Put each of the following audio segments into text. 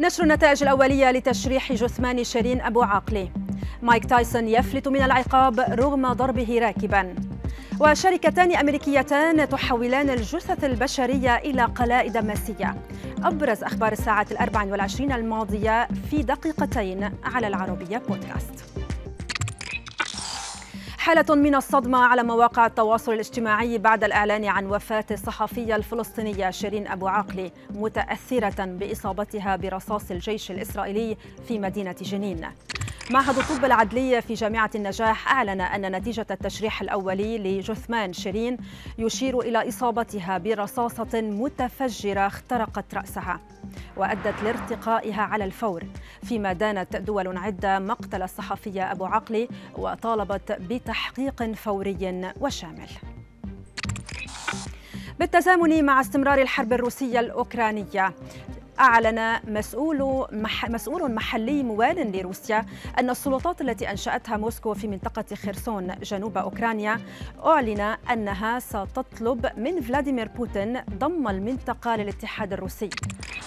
نشر النتائج الأولية لتشريح جثمان شيرين أبو عاقلة مايك تايسون يفلت من العقاب رغم ضربه راكبا. وشركتان أمريكيتان تحولان الجثث البشرية إلى قلائد ماسية. أبرز أخبار الساعة الأربع والعشرين الماضية في دقيقتين على العربية بودكاست. حالة من الصدمة على مواقع التواصل الاجتماعي بعد الإعلان عن وفاة الصحفية الفلسطينية شيرين أبو عاقلة متأثرة بإصابتها برصاص الجيش الإسرائيلي في مدينة جنين. معهد الطب العدلي في جامعة النجاح أعلن أن نتيجة التشريح الأولي لجثمان شيرين يشير إلى إصابتها برصاصة متفجرة اخترقت رأسها وأدت لارتقائها على الفور فيما دانت دول عدة مقتل الصحفية أبو عقلي وطالبت بتحقيق فوري وشامل. بالتزامن مع استمرار الحرب الروسية الأوكرانية أعلن مسؤول مح مسؤول محلي موال لروسيا أن السلطات التي أنشأتها موسكو في منطقة خرسون جنوب أوكرانيا أعلن أنها ستطلب من فلاديمير بوتين ضم المنطقة للاتحاد الروسي.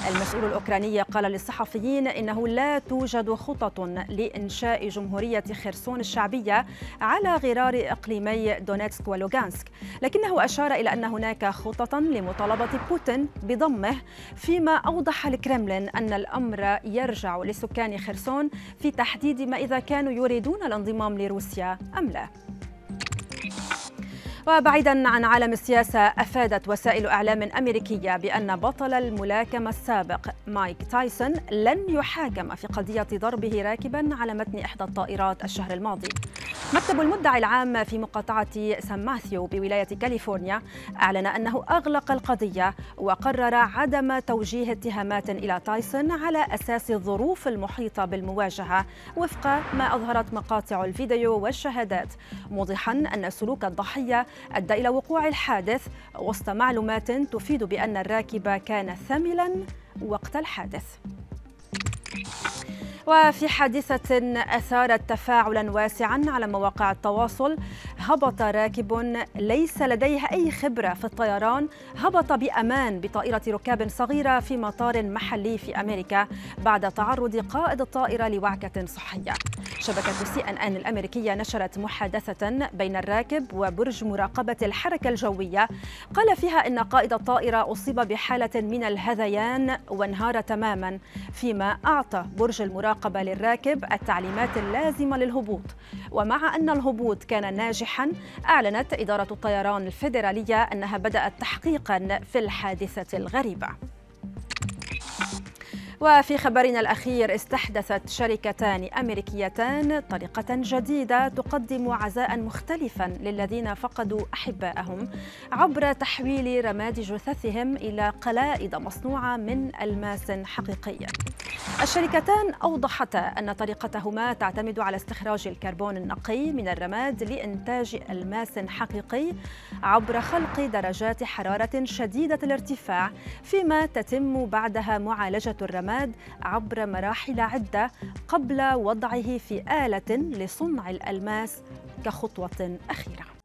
المسؤول الأوكراني قال للصحفيين إنه لا توجد خطط لإنشاء جمهورية خرسون الشعبية على غرار إقليمي دونيتسك ولوغانسك لكنه أشار إلى أن هناك خططا لمطالبة بوتين بضمه فيما أوضح الكرملين. أن الأمر يرجع لسكان خرسون في تحديد ما إذا كانوا يريدون الانضمام لروسيا أم لا. وبعيدا عن عالم السياسة أفادت وسائل إعلام أمريكية بأن بطل الملاكمة السابق مايك تايسون لن يحاكم في قضية ضربه راكبا على متن إحدى الطائرات الشهر الماضي. مكتب المدعي العام في مقاطعة سان ماثيو بولاية كاليفورنيا أعلن أنه أغلق القضية وقرر عدم توجيه اتهامات إلى تايسون على أساس الظروف المحيطة بالمواجهة وفق ما أظهرت مقاطع الفيديو والشهادات موضحا أن سلوك الضحية أدى إلى وقوع الحادث وسط معلومات تفيد بأن الراكب كان ثملا وقت الحادث. وفي حادثة أثارت تفاعلا واسعا على مواقع التواصل هبط راكب ليس لديه أي خبرة في الطيران هبط بأمان بطائرة ركاب صغيرة في مطار محلي في أمريكا بعد تعرض قائد الطائرة لوعكة صحية. شبكة سي أن أن الأمريكية نشرت محادثة بين الراكب وبرج مراقبة الحركة الجوية. قال فيها إن قائد الطائرة أصيب بحالة من الهذيان وانهار تماما فيما أعطى برج المراقبة للراكب التعليمات اللازمة للهبوط. ومع أن الهبوط كان ناجحا أعلنت إدارة الطيران الفيدرالية أنها بدأت تحقيقا في الحادثة الغريبة. وفي خبرنا الأخير استحدثت شركتان أمريكيتان طريقة جديدة تقدم عزاء مختلفا للذين فقدوا أحبائهم عبر تحويل رماد جثثهم إلى قلائد مصنوعة من ألماس حقيقية. الشركتان أوضحتا أن طريقتهما تعتمد على استخراج الكربون النقي من الرماد لإنتاج ألماس حقيقي عبر خلق درجات حرارة شديدة الارتفاع فيما تتم بعدها معالجة الرماد عبر مراحل عدة قبل وضعه في آلة لصنع الألماس كخطوة أخيرة.